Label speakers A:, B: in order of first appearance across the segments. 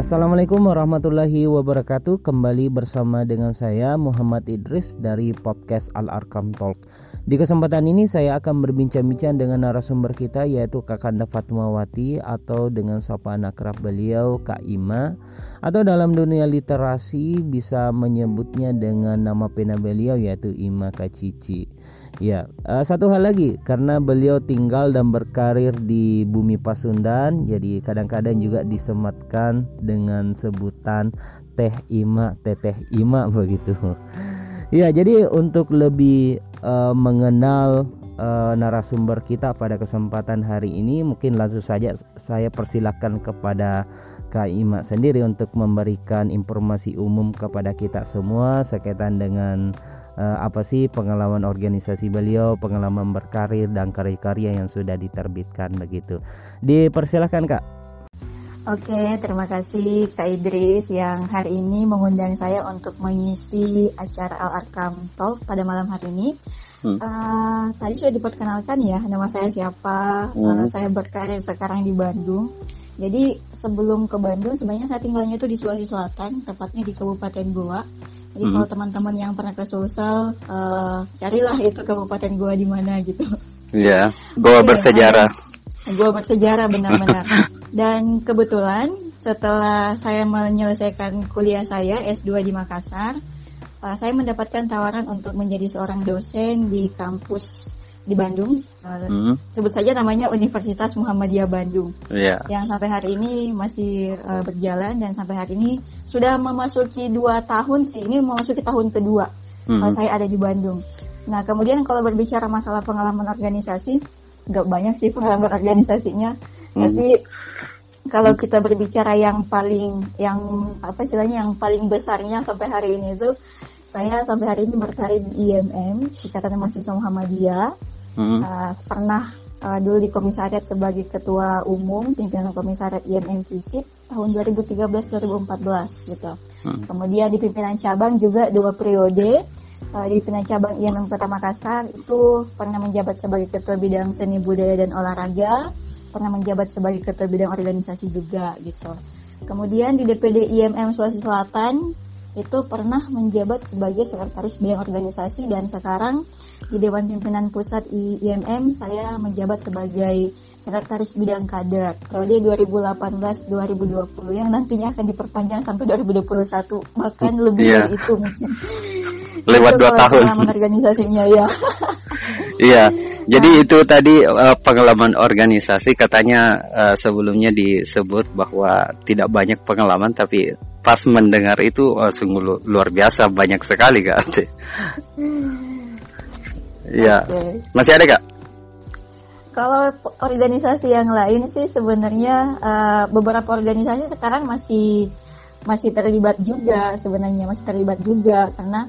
A: Assalamualaikum warahmatullahi wabarakatuh. Kembali bersama dengan saya Muhammad Idris dari podcast Al-Arkam Talk. Di kesempatan ini saya akan berbincang-bincang dengan narasumber kita yaitu Kakanda Fatmawati Atau dengan sapaan akrab beliau Kak Ima. Atau dalam dunia literasi bisa menyebutnya dengan nama pena beliau yaitu Ima Kacici Ya, uh, satu hal lagi karena beliau tinggal dan berkarir di bumi Pasundan, jadi kadang-kadang juga disematkan dengan sebutan Teh Ima, Teteh Ima begitu. Ya, jadi untuk lebih uh, mengenal uh, narasumber kita pada kesempatan hari ini, mungkin langsung saja saya persilahkan kepada Kak Ima sendiri untuk memberikan informasi umum kepada kita semua sekaitan dengan uh, apa sih pengalaman organisasi beliau, pengalaman berkarir dan karya-karya yang sudah diterbitkan begitu. Dipersilahkan Kak.
B: Oke, terima kasih Kak Idris yang hari ini mengundang saya untuk mengisi acara Al Arkam Talk pada malam hari ini. Hmm. Uh, tadi sudah diperkenalkan ya nama saya siapa, hmm. uh, saya berkarir sekarang di Bandung. Jadi sebelum ke Bandung sebenarnya saya tinggalnya itu di Sulawesi Selatan, tepatnya di Kabupaten Goa. Jadi hmm. kalau teman-teman yang pernah ke Sulsel, uh, carilah itu kabupaten gua di mana gitu.
A: Iya, yeah, gua bersejarah.
B: Gua bersejarah benar-benar. Dan kebetulan setelah saya menyelesaikan kuliah saya S2 di Makassar, uh, saya mendapatkan tawaran untuk menjadi seorang dosen di kampus di Bandung. Uh, hmm. Sebut saja namanya Universitas Muhammadiyah Bandung. Yeah. Yang sampai hari ini masih uh, berjalan dan sampai hari ini sudah memasuki dua tahun sih. Ini memasuki tahun kedua hmm. uh, saya ada di Bandung. Nah kemudian kalau berbicara masalah pengalaman organisasi, nggak banyak sih pengalaman organisasinya. Hmm. Tapi kalau kita berbicara yang paling yang apa istilahnya yang paling besarnya sampai hari ini itu saya sampai hari ini berkarir di IMM Ikatan Mahasiswa Muhammadiyah hmm. uh, pernah uh, dulu di komisariat sebagai ketua umum pimpinan komisariat IMM FISIP tahun 2013-2014 gitu. Hmm. Kemudian di pimpinan cabang juga dua periode uh, di pimpinan cabang IMM Kota Makassar itu pernah menjabat sebagai ketua bidang seni budaya dan olahraga, pernah menjabat sebagai ketua bidang organisasi juga gitu. Kemudian di DPD IMM Sulawesi Selatan itu pernah menjabat sebagai sekretaris bidang organisasi dan sekarang di Dewan Pimpinan Pusat IMM saya menjabat sebagai sekretaris bidang kader. Periode 2018-2020 yang nantinya akan diperpanjang sampai 2021 bahkan lebih yeah. dari itu mungkin.
A: Lewat dua tahun.
B: organisasinya ya.
A: Iya jadi nah. itu tadi uh, pengalaman organisasi katanya uh, sebelumnya disebut bahwa tidak banyak pengalaman tapi pas mendengar itu uh, sungguh luar biasa banyak sekali kak. Iya. Okay. Masih ada kak?
B: Kalau organisasi yang lain sih sebenarnya uh, beberapa organisasi sekarang masih masih terlibat juga sebenarnya masih terlibat juga karena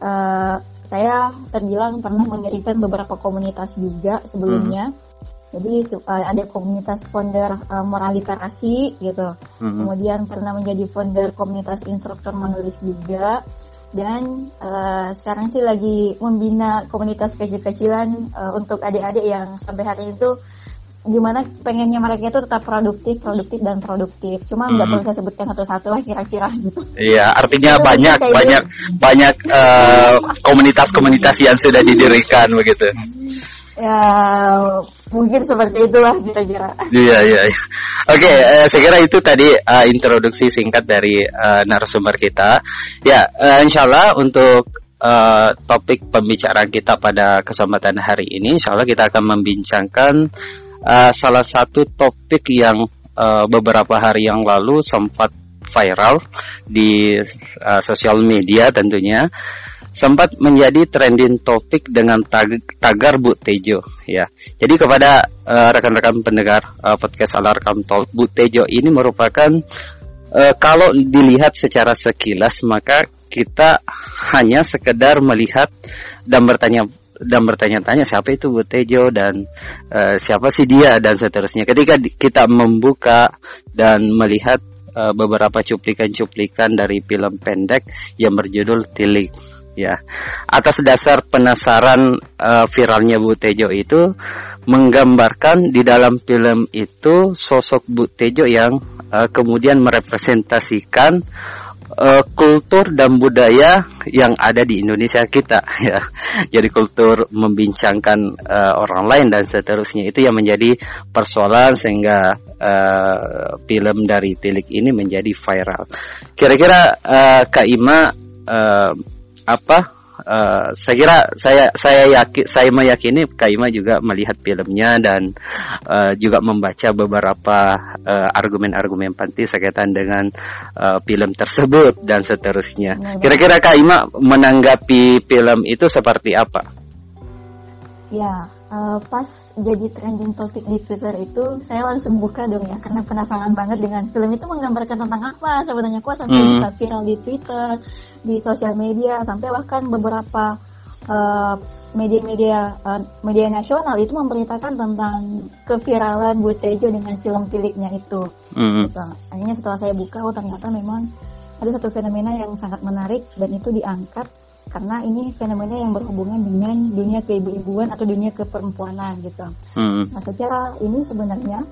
B: uh, saya terbilang pernah mendirikan beberapa komunitas juga sebelumnya. Hmm jadi uh, ada komunitas founder uh, moral literasi gitu. Mm-hmm. Kemudian pernah menjadi founder komunitas instruktur menulis juga. Dan uh, sekarang sih lagi membina komunitas kecil-kecilan uh, untuk adik-adik yang sampai hari ini tuh gimana pengennya mereka itu tetap produktif, produktif dan produktif. Cuma nggak hmm. perlu saya sebutkan satu-satu lah kira-kira gitu.
A: Iya, artinya banyak banyak banyak komunitas-komunitas uh, yang sudah didirikan begitu
B: ya mungkin seperti itulah kira-kira.
A: Iya iya. iya. Oke, okay, uh, eh, saya kira itu tadi uh, introduksi singkat dari uh, narasumber kita. Ya, uh, insya Allah untuk uh, topik pembicaraan kita pada kesempatan hari ini, insya Allah kita akan membincangkan uh, salah satu topik yang uh, beberapa hari yang lalu sempat viral di uh, sosial media tentunya sempat menjadi trending topik dengan tag tagar Bu Tejo ya. Jadi kepada uh, rekan-rekan pendengar uh, podcast Alarkam Talk, Bu Tejo ini merupakan uh, kalau dilihat secara sekilas maka kita hanya sekedar melihat dan bertanya dan bertanya-tanya siapa itu Bu Tejo dan uh, siapa sih dia dan seterusnya. Ketika kita membuka dan melihat uh, beberapa cuplikan-cuplikan dari film pendek yang berjudul Tilik ya. Atas dasar penasaran uh, viralnya Bu Tejo itu, menggambarkan di dalam film itu sosok Bu Tejo yang uh, kemudian merepresentasikan uh, kultur dan budaya yang ada di Indonesia kita ya. Jadi kultur membincangkan uh, orang lain dan seterusnya itu yang menjadi persoalan sehingga uh, film dari Tilik ini menjadi viral. Kira-kira uh, Kak Ima uh, apa Uh, saya kira saya saya yakin saya meyakini Kaima juga melihat filmnya dan uh, juga membaca beberapa uh, argumen-argumen panti sekaitan dengan uh, film tersebut dan seterusnya. Kira-kira Kaima menanggapi film itu seperti apa?
B: Ya, uh, pas jadi trending topik di Twitter itu saya langsung buka dong ya karena penasaran banget dengan film itu menggambarkan tentang apa sebenarnya kok sampai hmm. bisa viral di Twitter, di sosial media sampai bahkan beberapa uh, media-media uh, media nasional itu memberitakan tentang keviralan Bu Tejo dengan film tiliknya itu. Mm-hmm. Gitu. Akhirnya setelah saya buka, oh ternyata memang ada satu fenomena yang sangat menarik dan itu diangkat karena ini fenomena yang berhubungan dengan dunia keibu-ibuan atau dunia keperempuanan gitu. Hmm. Nah, secara ini sebenarnya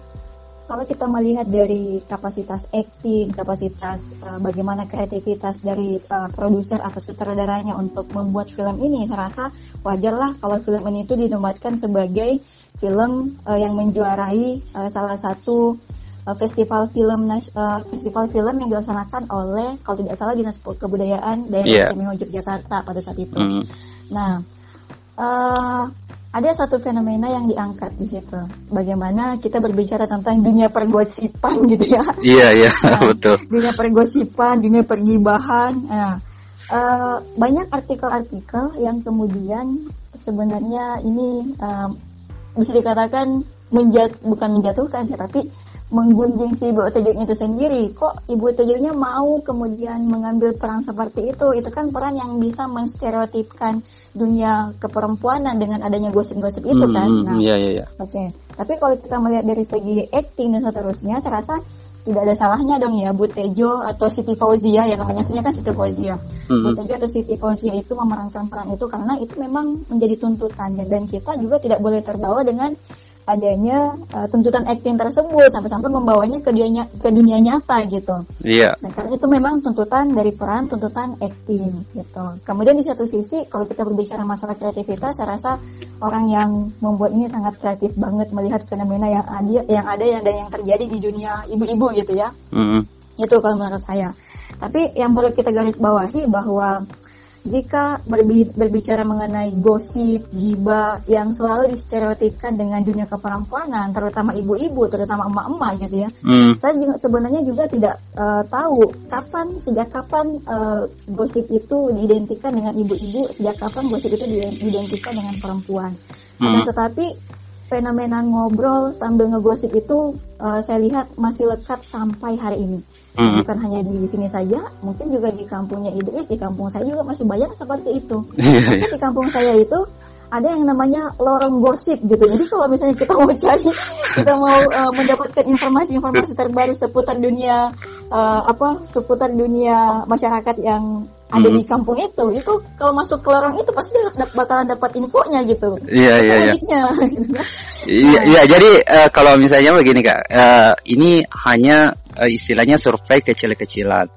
B: kalau kita melihat dari kapasitas acting, kapasitas uh, bagaimana kreativitas dari uh, produser atau sutradaranya untuk membuat film ini, saya rasa wajarlah kalau film ini itu dinobatkan sebagai film uh, yang menjuarai uh, salah satu festival film uh, festival film yang dilaksanakan oleh kalau tidak salah dinas kebudayaan daerah yeah. istimewa Yogyakarta pada saat itu. Mm. Nah, uh, ada satu fenomena yang diangkat di situ. Bagaimana kita berbicara tentang dunia pergosipan gitu ya?
A: Iya iya nah, betul.
B: Dunia pergosipan, dunia pergibahan. Nah, uh, banyak artikel-artikel yang kemudian sebenarnya ini uh, bisa dikatakan menjat bukan menjatuhkan ya, tapi menggunjing si Ibu Tejonya itu sendiri. Kok Ibu Tejonya mau kemudian mengambil peran seperti itu? Itu kan peran yang bisa menstereotipkan dunia keperempuanan dengan adanya gosip-gosip itu hmm, kan.
A: Nah, iya, iya, iya.
B: Oke. Okay. Tapi kalau kita melihat dari segi acting dan seterusnya, saya rasa tidak ada salahnya dong ya Bu Tejo atau Siti Fauzia yang namanya sebenarnya kan Siti Fauzia. Mm-hmm. Bu Tejo atau Siti Fauzia itu memerankan peran itu karena itu memang menjadi tuntutannya dan kita juga tidak boleh terbawa dengan adanya uh, tuntutan acting tersebut sampai-sampai membawanya ke dunia ke dunia nyata gitu.
A: Iya. Yeah.
B: Nah, karena itu memang tuntutan dari peran tuntutan acting gitu. Kemudian di satu sisi kalau kita berbicara masalah kreativitas, saya rasa orang yang membuat ini sangat kreatif banget melihat fenomena yang ada yang ada yang dan yang terjadi di dunia ibu-ibu gitu ya. Mm -hmm. Itu kalau menurut saya. Tapi yang perlu kita garis bawahi bahwa jika berbicara mengenai gosip, giba yang selalu distereotipkan dengan dunia keperempuanan, terutama ibu-ibu, terutama emak-emak gitu ya, hmm. saya juga, sebenarnya juga tidak uh, tahu kapan, sejak kapan uh, gosip itu diidentikan dengan ibu-ibu, sejak kapan gosip itu diidentikan dengan perempuan. Hmm. tetapi fenomena ngobrol sambil ngegosip itu uh, saya lihat masih lekat sampai hari ini hmm. bukan hanya di sini saja, mungkin juga di kampungnya Idris, di kampung saya juga masih banyak seperti itu. Iya, Tapi iya. di kampung saya itu ada yang namanya lorong gosip gitu. Jadi kalau misalnya kita mau cari, kita mau uh, mendapatkan informasi-informasi terbaru seputar dunia uh, apa, seputar dunia masyarakat yang ada hmm. di kampung itu, itu kalau masuk ke lorong itu pasti bakalan dapat infonya gitu.
A: Iya iya iya. Iya iya jadi uh, kalau misalnya begini kak, uh, ini hanya uh, istilahnya survei kecil-kecilan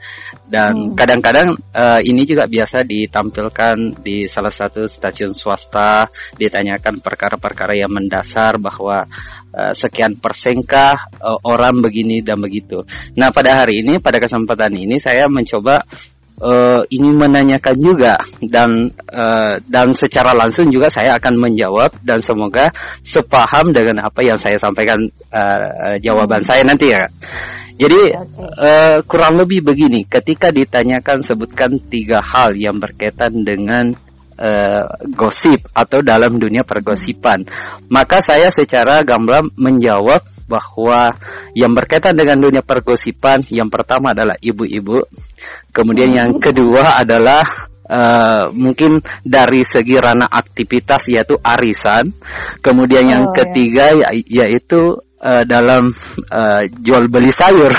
A: dan hmm. kadang-kadang hmm. uh, ini juga biasa ditampilkan di salah satu stasiun swasta ditanyakan perkara-perkara yang mendasar bahwa uh, sekian persenkah uh, orang begini dan begitu. Nah pada hari ini pada kesempatan ini saya mencoba uh, ingin menanyakan juga dan uh, dan secara langsung juga saya akan menjawab dan semoga sepaham dengan apa yang saya sampaikan uh, jawaban saya nanti ya. Jadi okay. uh, kurang lebih begini, ketika ditanyakan sebutkan tiga hal yang berkaitan dengan uh, gosip atau dalam dunia pergosipan, maka saya secara gamblang menjawab bahwa yang berkaitan dengan dunia pergosipan yang pertama adalah ibu-ibu, kemudian yang hmm. kedua adalah uh, mungkin dari segi ranah aktivitas yaitu arisan, kemudian yang oh, ya. ketiga ya. yaitu uh, dalam uh, jual beli sayur.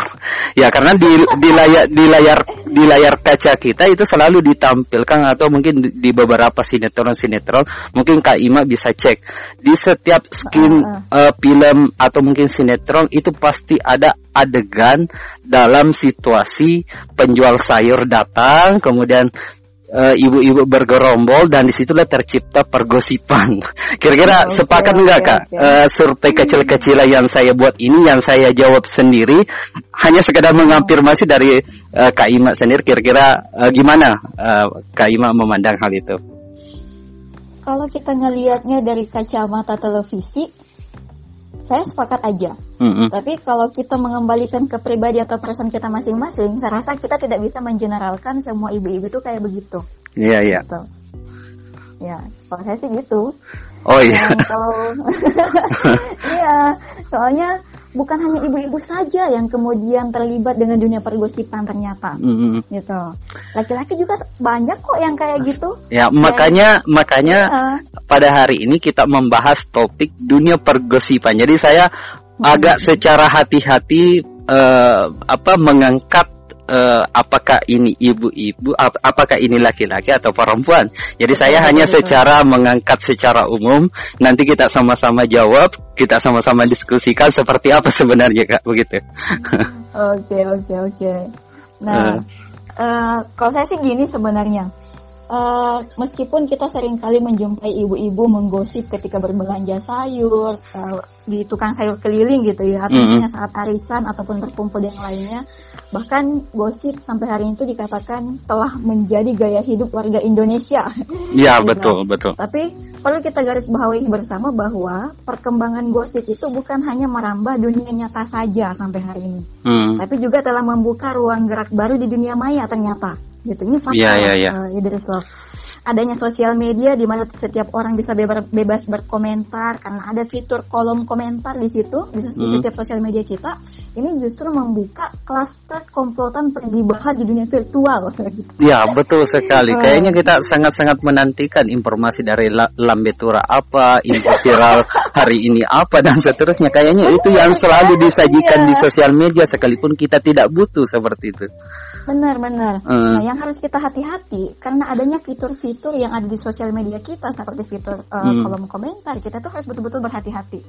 A: Ya karena di di layar di layar di layar kaca kita itu selalu ditampilkan atau mungkin di beberapa sinetron sinetron mungkin Kak Ima bisa cek. Di setiap skin uh, film atau mungkin sinetron itu pasti ada adegan dalam situasi penjual sayur datang kemudian uh, ibu-ibu bergerombol dan di situlah tercipta pergosipan. Kira-kira okay, sepakat enggak okay, kak okay. Uh, survei kecil-kecilan yang saya buat ini yang saya jawab sendiri hanya sekedar mengampirmasi dari uh, Kak Ima sendiri. Kira-kira uh, gimana uh, Kak Ima memandang hal itu?
B: Kalau kita ngelihatnya dari kacamata televisi, saya sepakat aja. Mm-hmm. Tapi kalau kita mengembalikan ke pribadi atau perasaan kita masing-masing, saya rasa kita tidak bisa mengeneralkan semua ibu-ibu itu kayak begitu.
A: Iya yeah, iya.
B: Gitu. Ya, kalau saya sih gitu.
A: Oh iya.
B: kalau iya, soalnya bukan hanya ibu-ibu saja yang kemudian terlibat dengan dunia pergosipan ternyata mm-hmm. gitu laki-laki juga banyak kok yang kayak gitu
A: ya kayak, makanya makanya uh, pada hari ini kita membahas topik dunia pergosipan jadi saya mm-hmm. agak secara hati-hati uh, apa mengangkat uh, apakah ini ibu-ibu, ap apakah ini laki-laki atau perempuan. Jadi saya betul, hanya betul. secara mengangkat secara umum, nanti kita sama-sama jawab, kita sama-sama diskusikan seperti apa sebenarnya kak, begitu.
B: Oke oke oke. Nah, uh. Uh, kalau saya sih gini sebenarnya. Uh, meskipun kita sering kali menjumpai ibu-ibu menggosip ketika berbelanja sayur uh, di tukang sayur keliling gitu ya, atau mm -hmm. saat arisan ataupun berkumpul yang lainnya, Bahkan gosip sampai hari itu dikatakan telah menjadi gaya hidup warga Indonesia.
A: Iya betul betul.
B: Tapi perlu kita garis bawahi bersama bahwa perkembangan gosip itu bukan hanya merambah dunia nyata saja sampai hari ini, hmm. tapi juga telah membuka ruang gerak baru di dunia maya ternyata. Gitu ini fakta
A: yeah, yeah, yeah.
B: Uh, Idris Love adanya sosial media di mana setiap orang bisa bebas berkomentar karena ada fitur kolom komentar di situ di, hmm. setiap sosial media kita ini justru membuka klaster komplotan pergibahan di dunia virtual.
A: Ya betul sekali. Kayaknya kita sangat-sangat menantikan informasi dari Lambetura apa, info viral hari ini apa dan seterusnya. Kayaknya itu yang selalu disajikan di iya. sosial media sekalipun kita tidak butuh seperti itu.
B: Benar benar. Hmm. Nah yang harus kita hati-hati karena adanya fitur-fitur fitur yang ada di sosial media kita seperti fitur uh, hmm. kolom komentar kita tuh harus betul-betul berhati-hati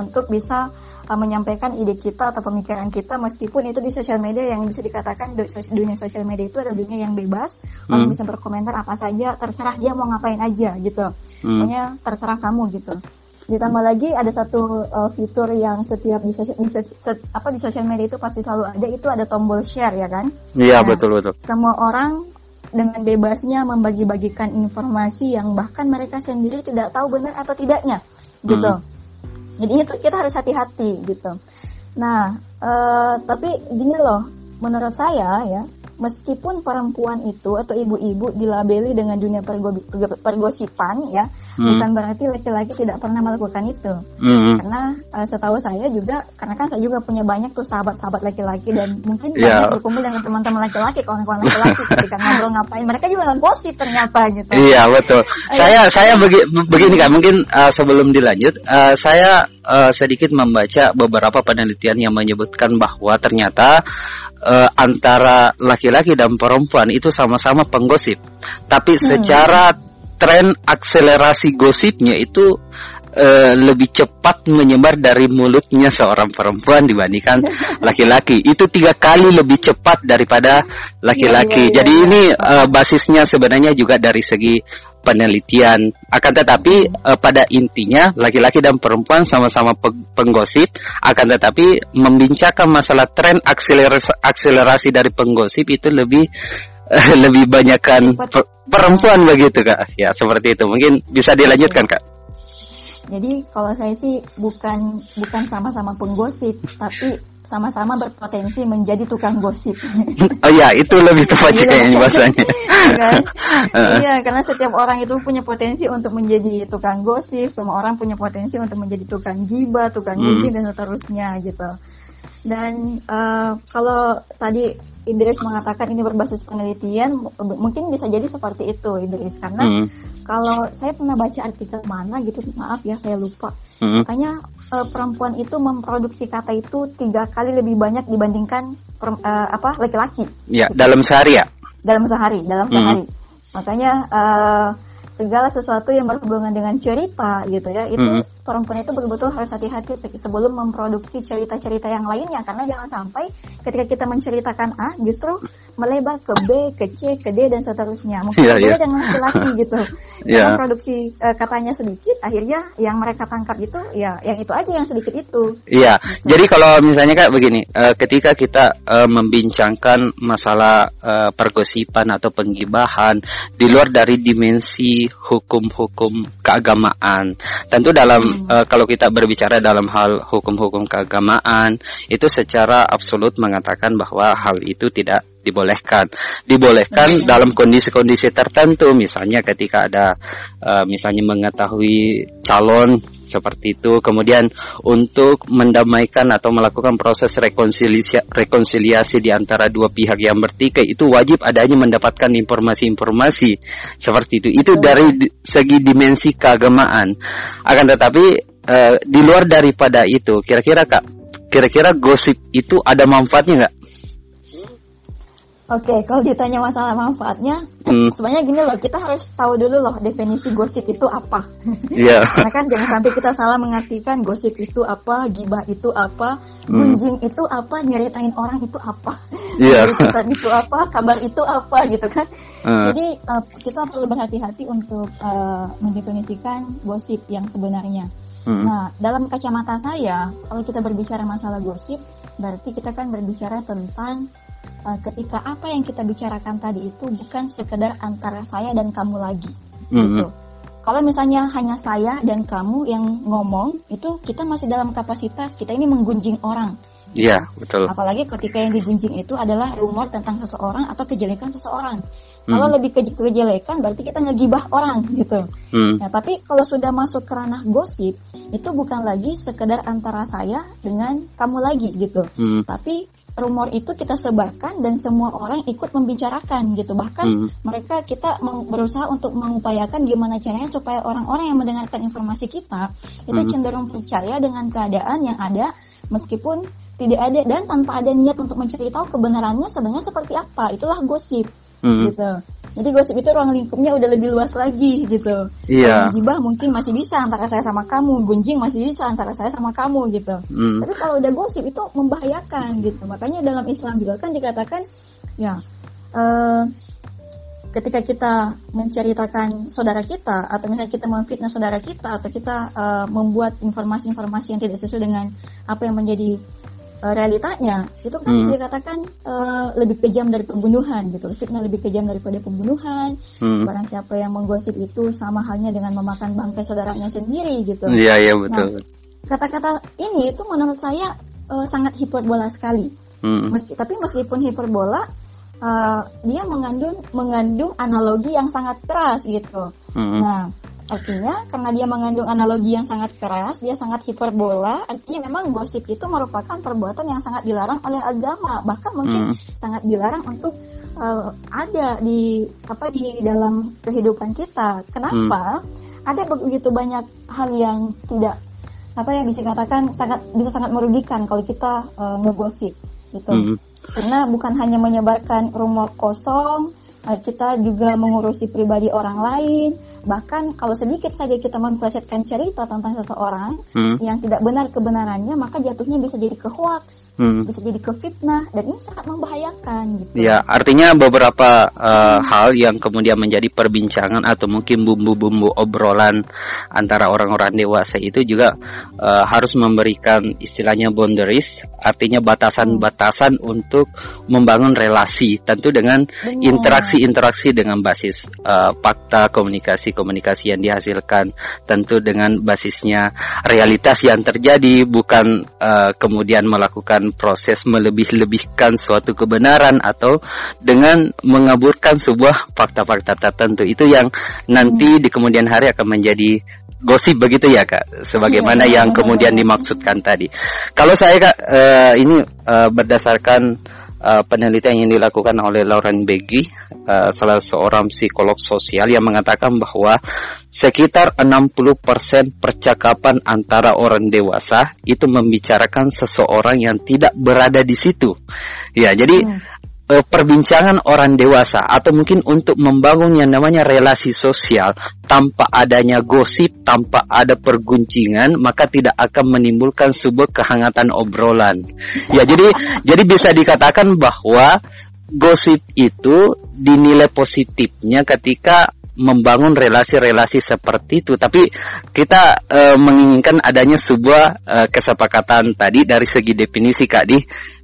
B: untuk bisa uh, menyampaikan ide kita atau pemikiran kita meskipun itu di sosial media yang bisa dikatakan dunia sosial media itu adalah dunia yang bebas hmm. orang bisa berkomentar apa saja terserah dia mau ngapain aja gitu hmm. pokoknya terserah kamu gitu ditambah lagi ada satu uh, fitur yang setiap di, sosial, di, set, apa di sosial media itu pasti selalu ada itu ada tombol share ya kan
A: iya nah, betul betul
B: semua orang dengan bebasnya membagi-bagikan informasi yang bahkan mereka sendiri tidak tahu benar atau tidaknya gitu. Hmm. Jadi itu kita harus hati-hati gitu. Nah, uh, tapi gini loh, menurut saya ya, meskipun perempuan itu atau ibu-ibu dilabeli dengan dunia pergo pergosipan ya hmm. bukan berarti laki-laki tidak pernah melakukan itu hmm. karena uh, setahu saya juga karena kan saya juga punya banyak tuh sahabat-sahabat laki-laki dan mungkin yeah. banyak berkumpul dengan teman-teman laki-laki kawan-kawan laki-laki ketika ngobrol ngapain mereka juga nggak gosip ternyata gitu
A: iya betul saya saya begi, begini kan mungkin uh, sebelum dilanjut uh, saya uh, sedikit membaca beberapa penelitian yang menyebutkan bahwa ternyata uh, antara laki-laki dan perempuan itu sama-sama penggosip. Tapi hmm. Tren akselerasi gosipnya itu uh, lebih cepat menyebar dari mulutnya seorang perempuan dibandingkan laki-laki. Itu tiga kali lebih cepat daripada laki-laki. Ya, ya, ya, Jadi ini uh, basisnya sebenarnya juga dari segi penelitian. Akan tetapi uh, pada intinya laki-laki dan perempuan sama-sama penggosip. Akan tetapi membincangkan masalah tren akselerasi, akselerasi dari penggosip itu lebih lebih banyakkan per perempuan begitu kak. Ya seperti itu. Mungkin bisa dilanjutkan kak.
B: Jadi kalau saya sih bukan bukan sama-sama penggosip, tapi sama-sama berpotensi menjadi tukang gosip.
A: Oh iya, itu lebih tepat iya. kayaknya bahasanya.
B: Iya kan? iya, karena setiap orang itu punya potensi untuk menjadi tukang gosip, semua orang punya potensi untuk menjadi tukang jiba, tukang hmm. dan seterusnya gitu. Dan uh, kalau tadi Idris mengatakan ini berbasis penelitian, mungkin bisa jadi seperti itu Idris karena hmm. kalau saya pernah baca artikel mana gitu, maaf ya saya lupa. Hmm. Makanya uh, perempuan itu memproduksi kata itu tiga kali lebih banyak dibandingkan per, uh, apa laki-laki.
A: Ya dalam sehari ya.
B: Dalam sehari, dalam hmm. sehari. Makanya uh, segala sesuatu yang berhubungan dengan cerita gitu ya itu hmm. Perempuan itu betul-betul harus hati-hati sebelum memproduksi cerita-cerita yang lainnya karena jangan sampai ketika kita menceritakan A justru melebar ke B, ke C, ke D dan seterusnya mungkin yeah, yeah. dengan laki-laki gitu yeah. karena produksi uh, katanya sedikit akhirnya yang mereka tangkap itu ya yang itu aja yang sedikit itu
A: iya yeah. gitu. jadi kalau misalnya kayak begini uh, ketika kita uh, membincangkan masalah uh, pergosipan atau penggibahan di luar dari dimensi hukum-hukum keagamaan. Tentu dalam hmm. uh, kalau kita berbicara dalam hal hukum-hukum keagamaan itu secara absolut mengatakan bahwa hal itu tidak dibolehkan. Dibolehkan dalam kondisi-kondisi tertentu, misalnya ketika ada uh, misalnya mengetahui calon seperti itu, kemudian untuk mendamaikan atau melakukan proses rekonsiliasi, rekonsiliasi di antara dua pihak yang bertikai itu wajib adanya mendapatkan informasi-informasi seperti itu. Itu dari segi dimensi keagamaan. Akan tetapi uh, di luar daripada itu, kira-kira kak, kira-kira gosip itu ada manfaatnya nggak?
B: Oke, kalau ditanya masalah manfaatnya, hmm. sebenarnya gini loh, kita harus tahu dulu loh definisi gosip itu apa. Iya. Yeah. Karena kan jangan sampai kita salah mengartikan gosip itu apa, gibah itu apa, hmm. gunjing itu apa, nyeritain orang itu apa, yeah. itu apa, kabar itu apa gitu kan. Uh. Jadi uh, kita perlu berhati-hati untuk uh, mendefinisikan gosip yang sebenarnya. Hmm. Nah, dalam kacamata saya, kalau kita berbicara masalah gosip, berarti kita kan berbicara tentang uh, ketika apa yang kita bicarakan tadi itu bukan sekedar antara saya dan kamu lagi mm-hmm. gitu. Kalau misalnya hanya saya dan kamu yang ngomong, itu kita masih dalam kapasitas kita ini menggunjing orang.
A: Iya, betul.
B: Apalagi ketika yang digunjing itu adalah rumor tentang seseorang atau kejelekan seseorang. Hmm. Kalau lebih ke kejelekan berarti kita ngegibah orang gitu. Hmm. Nah, tapi kalau sudah masuk ke ranah gosip, itu bukan lagi sekedar antara saya dengan kamu lagi gitu. Hmm. Tapi rumor itu kita sebarkan dan semua orang ikut membicarakan gitu bahkan hmm. mereka kita berusaha untuk mengupayakan gimana caranya supaya orang-orang yang mendengarkan informasi kita itu hmm. cenderung percaya dengan keadaan yang ada meskipun tidak ada dan tanpa ada niat untuk mencari tahu kebenarannya sebenarnya seperti apa itulah gosip hmm. gitu. Jadi gosip itu ruang lingkupnya udah lebih luas lagi gitu.
A: Iya.
B: Yeah. Gibah mungkin masih bisa antara saya sama kamu, gunjing masih bisa antara saya sama kamu gitu. Hmm. Tapi kalau udah gosip itu membahayakan gitu. Makanya dalam Islam juga kan dikatakan ya uh, ketika kita menceritakan saudara kita atau misalnya kita memfitnah saudara kita atau kita uh, membuat informasi-informasi yang tidak sesuai dengan apa yang menjadi uh, realitanya itu kan hmm. dikatakan uh, lebih kejam dari pembunuhan gitu fitnah lebih kejam daripada pembunuhan hmm. barang siapa yang menggosip itu sama halnya dengan memakan bangkai saudaranya sendiri gitu
A: iya iya betul nah,
B: kata-kata ini itu menurut saya uh, sangat hiperbola sekali hmm. Meski, tapi meskipun hiperbola uh, dia mengandung mengandung analogi yang sangat keras gitu hmm. nah Artinya karena dia mengandung analogi yang sangat keras, dia sangat hiperbola, artinya memang gosip itu merupakan perbuatan yang sangat dilarang oleh agama, bahkan mungkin hmm. sangat dilarang untuk uh, ada di apa di dalam kehidupan kita. Kenapa? Hmm. Ada begitu banyak hal yang tidak apa yang bisa katakan sangat bisa sangat merugikan kalau kita uh, ngegosip gitu. Hmm. Karena bukan hanya menyebarkan rumor kosong, Eh, kita juga mengurusi pribadi orang lain bahkan kalau sedikit saja kita memplesetkan cerita tentang seseorang hmm. yang tidak benar kebenarannya maka jatuhnya bisa jadi ke hoax hmm. bisa jadi ke fitnah dan ini sangat membahayakan gitu.
A: Ya, artinya beberapa uh, hmm. hal yang kemudian menjadi perbincangan atau mungkin bumbu-bumbu obrolan antara orang-orang dewasa itu juga uh, harus memberikan istilahnya boundaries, artinya batasan-batasan hmm. untuk membangun relasi, tentu dengan interaksi-interaksi dengan basis uh, fakta komunikasi-komunikasi yang dihasilkan, tentu dengan basisnya realitas yang terjadi bukan uh, kemudian melakukan melakukan proses melebih-lebihkan suatu kebenaran atau dengan mengaburkan sebuah fakta-fakta tertentu. Itu yang nanti di kemudian hari akan menjadi gosip begitu ya kak, sebagaimana iya, yang kemudian dimaksudkan tadi. Kalau saya kak uh, ini uh, berdasarkan uh, penelitian yang dilakukan oleh Lauren Beggy, uh, salah seorang psikolog sosial yang mengatakan bahwa sekitar 60% percakapan antara orang dewasa itu membicarakan seseorang yang tidak berada di situ. Ya, jadi hmm perbincangan orang dewasa atau mungkin untuk membangun yang namanya relasi sosial tanpa adanya gosip, tanpa ada perguncingan, maka tidak akan menimbulkan sebuah kehangatan obrolan. Ya, jadi jadi bisa dikatakan bahwa gosip itu dinilai positifnya ketika membangun relasi-relasi seperti itu tapi kita e, menginginkan adanya sebuah e, kesepakatan tadi dari segi definisi Kak Di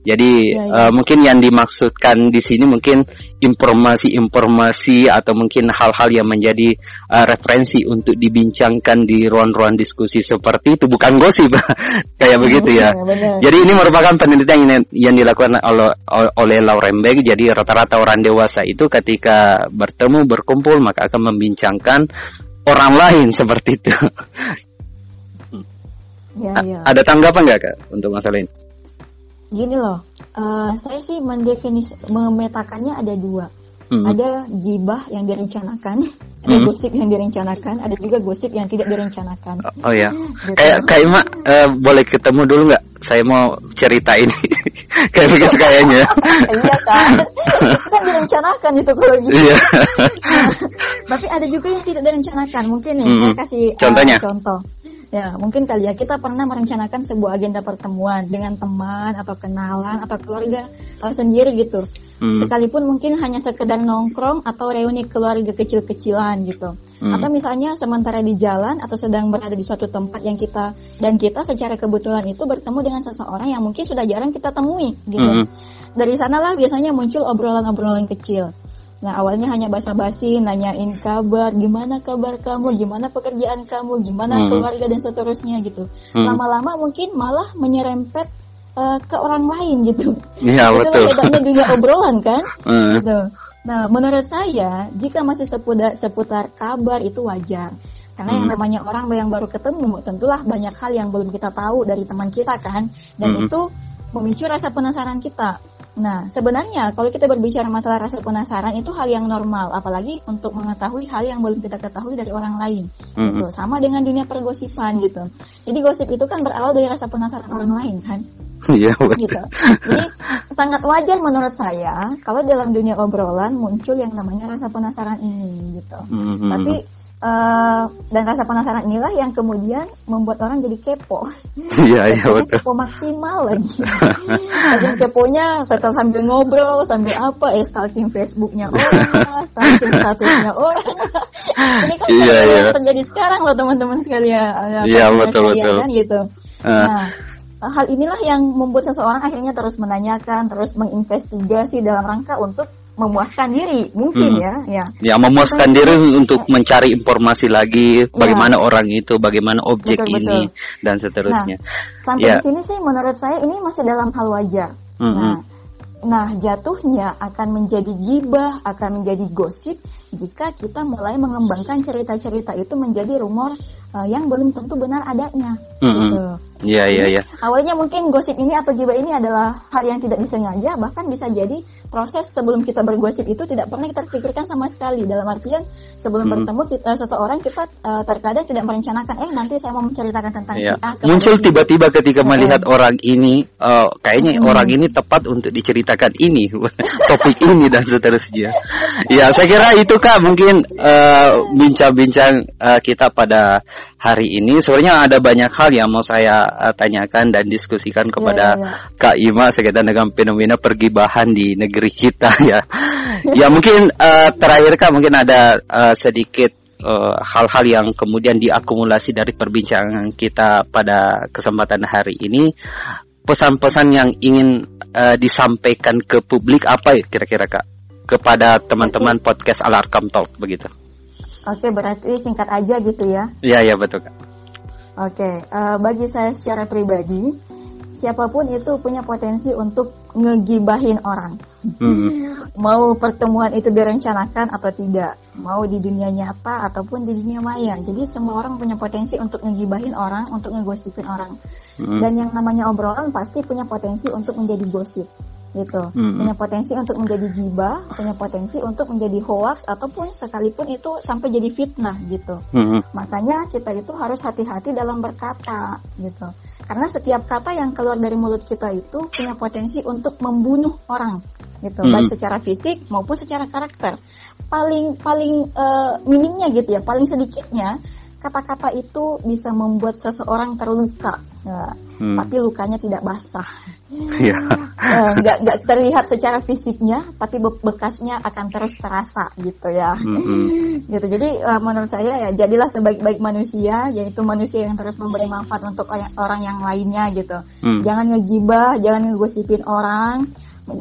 A: jadi ya, ya. Uh, mungkin yang dimaksudkan di sini mungkin informasi-informasi atau mungkin hal-hal yang menjadi uh, referensi untuk dibincangkan di ruang-ruang diskusi seperti itu bukan gosip kayak begitu ya. ya Jadi ini merupakan penelitian yang, yang dilakukan oleh oleh Lauren Beck. Jadi rata-rata orang dewasa itu ketika bertemu berkumpul maka akan membincangkan orang lain seperti itu. Ya, ya. Ada tanggapan nggak kak untuk masalah ini?
B: Gini loh, uh, saya sih mendefinis memetakannya ada dua. Hmm. Ada gibah yang direncanakan, ada hmm. gosip yang direncanakan, ada juga gosip yang tidak direncanakan.
A: Oh, oh ya, gitu. kayak kayak mak uh, boleh ketemu dulu nggak? Saya mau cerita ini. kayak begitu kayaknya.
B: iya kan, itu kan direncanakan itu kalau gitu. Iya. Tapi ada juga yang tidak direncanakan. Mungkin nih, hmm. saya kasih uh, contohnya. contoh. Ya, mungkin kali ya kita pernah merencanakan sebuah agenda pertemuan dengan teman atau kenalan atau keluarga atau sendiri gitu. Hmm. Sekalipun mungkin hanya sekedar nongkrong atau reuni keluarga kecil-kecilan gitu. Hmm. Atau misalnya sementara di jalan atau sedang berada di suatu tempat yang kita dan kita secara kebetulan itu bertemu dengan seseorang yang mungkin sudah jarang kita temui gitu. Hmm. Dari sanalah biasanya muncul obrolan-obrolan kecil. Nah awalnya hanya basa-basi, nanyain kabar, gimana kabar kamu, gimana pekerjaan kamu, gimana hmm. keluarga dan seterusnya gitu. Hmm. Lama-lama mungkin malah menyerempet uh, ke orang lain gitu.
A: Iya betul.
B: Itu dunia obrolan kan. Hmm. Gitu. Nah menurut saya jika masih seputar, seputar kabar itu wajar. Karena hmm. yang namanya orang yang baru ketemu, tentulah banyak hal yang belum kita tahu dari teman kita kan, dan hmm. itu memicu rasa penasaran kita. Nah, sebenarnya kalau kita berbicara masalah rasa penasaran itu hal yang normal, apalagi untuk mengetahui hal yang belum kita ketahui dari orang lain. Mm-hmm. Gitu. Sama dengan dunia pergosipan gitu. Jadi gosip itu kan berawal dari rasa penasaran orang lain kan.
A: Iya.
B: Gitu. Jadi sangat wajar menurut saya kalau dalam dunia obrolan muncul yang namanya rasa penasaran ini gitu. Mm-hmm. Tapi Uh, dan rasa penasaran inilah yang kemudian membuat orang jadi kepo.
A: Iya, iya betul.
B: Kepo maksimal lagi. Kadang keponya setelah sambil ngobrol, sambil apa, eh stalking Facebooknya orang, stalking statusnya orang. Ini kan iya, iya. yang terjadi sekarang loh teman-teman sekalian.
A: Iya betul betul. Kan,
B: gitu. Uh. Nah, hal inilah yang membuat seseorang akhirnya terus menanyakan, terus menginvestigasi dalam rangka untuk memuaskan diri mungkin hmm. ya ya
A: ya memuaskan diri untuk mencari informasi lagi ya. bagaimana orang itu bagaimana objek betul, ini betul. dan seterusnya
B: nah, sampai ya. di sini sih menurut saya ini masih dalam hal wajar hmm. nah Nah, jatuhnya akan menjadi gibah, akan menjadi gosip jika kita mulai mengembangkan cerita-cerita itu menjadi rumor uh, yang belum tentu benar adanya. Mm -hmm. gitu.
A: Iya iya iya.
B: Awalnya mungkin gosip ini atau gibah ini adalah hal yang tidak disengaja, bahkan bisa jadi proses sebelum kita bergosip itu tidak pernah kita pikirkan sama sekali. Dalam artian sebelum hmm. bertemu kita seseorang kita uh, terkadang tidak merencanakan, eh nanti saya mau menceritakan tentang
A: ya. si A. Muncul tiba-tiba ketika hmm. melihat orang ini, uh, kayaknya hmm. orang ini tepat untuk diceritakan ini, topik ini dan seterusnya. ya saya kira itu kak mungkin bincang-bincang uh, uh, kita pada hari ini. Sebenarnya ada banyak hal yang mau saya uh, tanyakan dan diskusikan kepada yeah, yeah. Kak Ima sekitar dengan fenomena pergibahan di negeri kita ya. ya mungkin uh, terakhir Kak mungkin ada uh, sedikit hal-hal uh, yang kemudian diakumulasi dari perbincangan kita pada kesempatan hari ini. Pesan-pesan yang ingin uh, disampaikan ke publik apa ya kira-kira Kak? Kepada teman-teman podcast Alarkam Talk begitu.
B: Oke, berarti singkat aja gitu ya?
A: Iya, iya betul kak.
B: Oke, uh, bagi saya secara pribadi, siapa pun itu punya potensi untuk ngegibahin orang. Hmm. mau pertemuan itu direncanakan atau tidak, mau di dunia nyata ataupun di dunia maya. Jadi semua orang punya potensi untuk ngegibahin orang, untuk ngegosipin orang. Hmm. Dan yang namanya obrolan pasti punya potensi untuk menjadi gosip gitu hmm. punya potensi untuk menjadi gibah punya potensi untuk menjadi hoax ataupun sekalipun itu sampai jadi fitnah gitu hmm. makanya kita itu harus hati-hati dalam berkata gitu karena setiap kata yang keluar dari mulut kita itu punya potensi untuk membunuh orang gitu hmm. baik secara fisik maupun secara karakter paling paling uh, minimnya gitu ya paling sedikitnya kata-kata itu bisa membuat seseorang terluka, ya, hmm. tapi lukanya tidak basah. Yeah. Ya, nggak nggak terlihat secara fisiknya, tapi bekasnya akan terus terasa gitu ya. Hmm. gitu. Jadi uh, menurut saya ya jadilah sebaik-baik manusia, yaitu manusia yang terus memberi manfaat untuk orang yang lainnya gitu. Hmm. Jangan ngegibah, jangan ngegosipin orang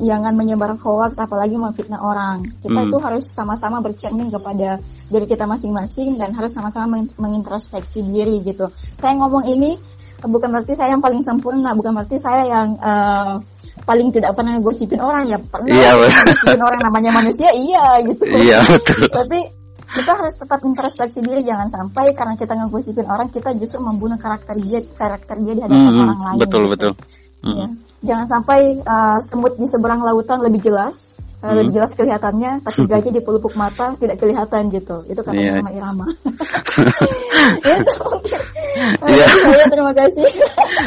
B: jangan menyebar hoax apalagi memfitnah orang. Kita hmm. itu harus sama-sama bercermin kepada diri kita masing-masing dan harus sama-sama mengintrospeksi diri gitu. Saya ngomong ini bukan berarti saya yang paling sempurna, bukan berarti saya yang uh, paling tidak pernah gosipin orang ya pernah iya, gosipin orang namanya manusia iya gitu. Iya betul. Tapi kita harus tetap introspeksi diri jangan sampai karena kita ngegosipin orang kita justru membunuh karakter dia karakter dia di hadapan hmm, orang lain.
A: Betul gitu. betul.
B: Hmm. Ya. Jangan sampai uh, semut di seberang lautan lebih jelas, uh, hmm. lebih jelas kelihatannya, tapi gajah di pelupuk mata tidak kelihatan gitu. Itu kata yeah. nama Irama. itu mungkin. Yeah. Saya terima kasih.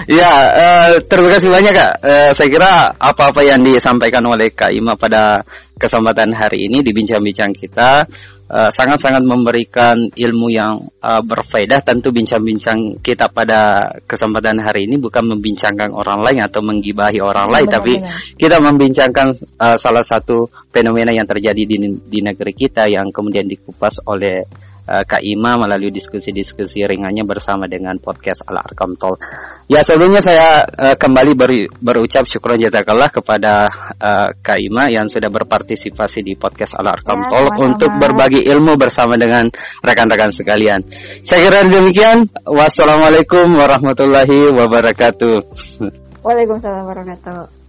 A: ya, uh, terima kasih banyak kak. Uh, saya kira apa-apa yang disampaikan oleh Kak Ima pada kesempatan hari ini di bincang-bincang kita Eh, sangat-sangat uh, memberikan ilmu yang uh, berfaedah. Tentu bincang-bincang kita pada kesempatan hari ini bukan membincangkan orang lain atau menggibahi orang lain, benar, tapi benar. kita membincangkan uh, salah satu fenomena yang terjadi di, di negeri kita yang kemudian dikupas oleh uh, Kak Ima melalui diskusi-diskusi ringannya bersama dengan podcast Al Arkam Tol. Ya sebelumnya saya uh, kembali ber, berucap syukur jazakallah kepada uh, Kak Ima yang sudah berpartisipasi di podcast Al Arkam ya, Tol untuk berbagi ilmu bersama dengan rekan-rekan sekalian. Saya kira demikian. Wassalamualaikum warahmatullahi wabarakatuh.
B: Waalaikumsalam warahmatullahi wabarakatuh.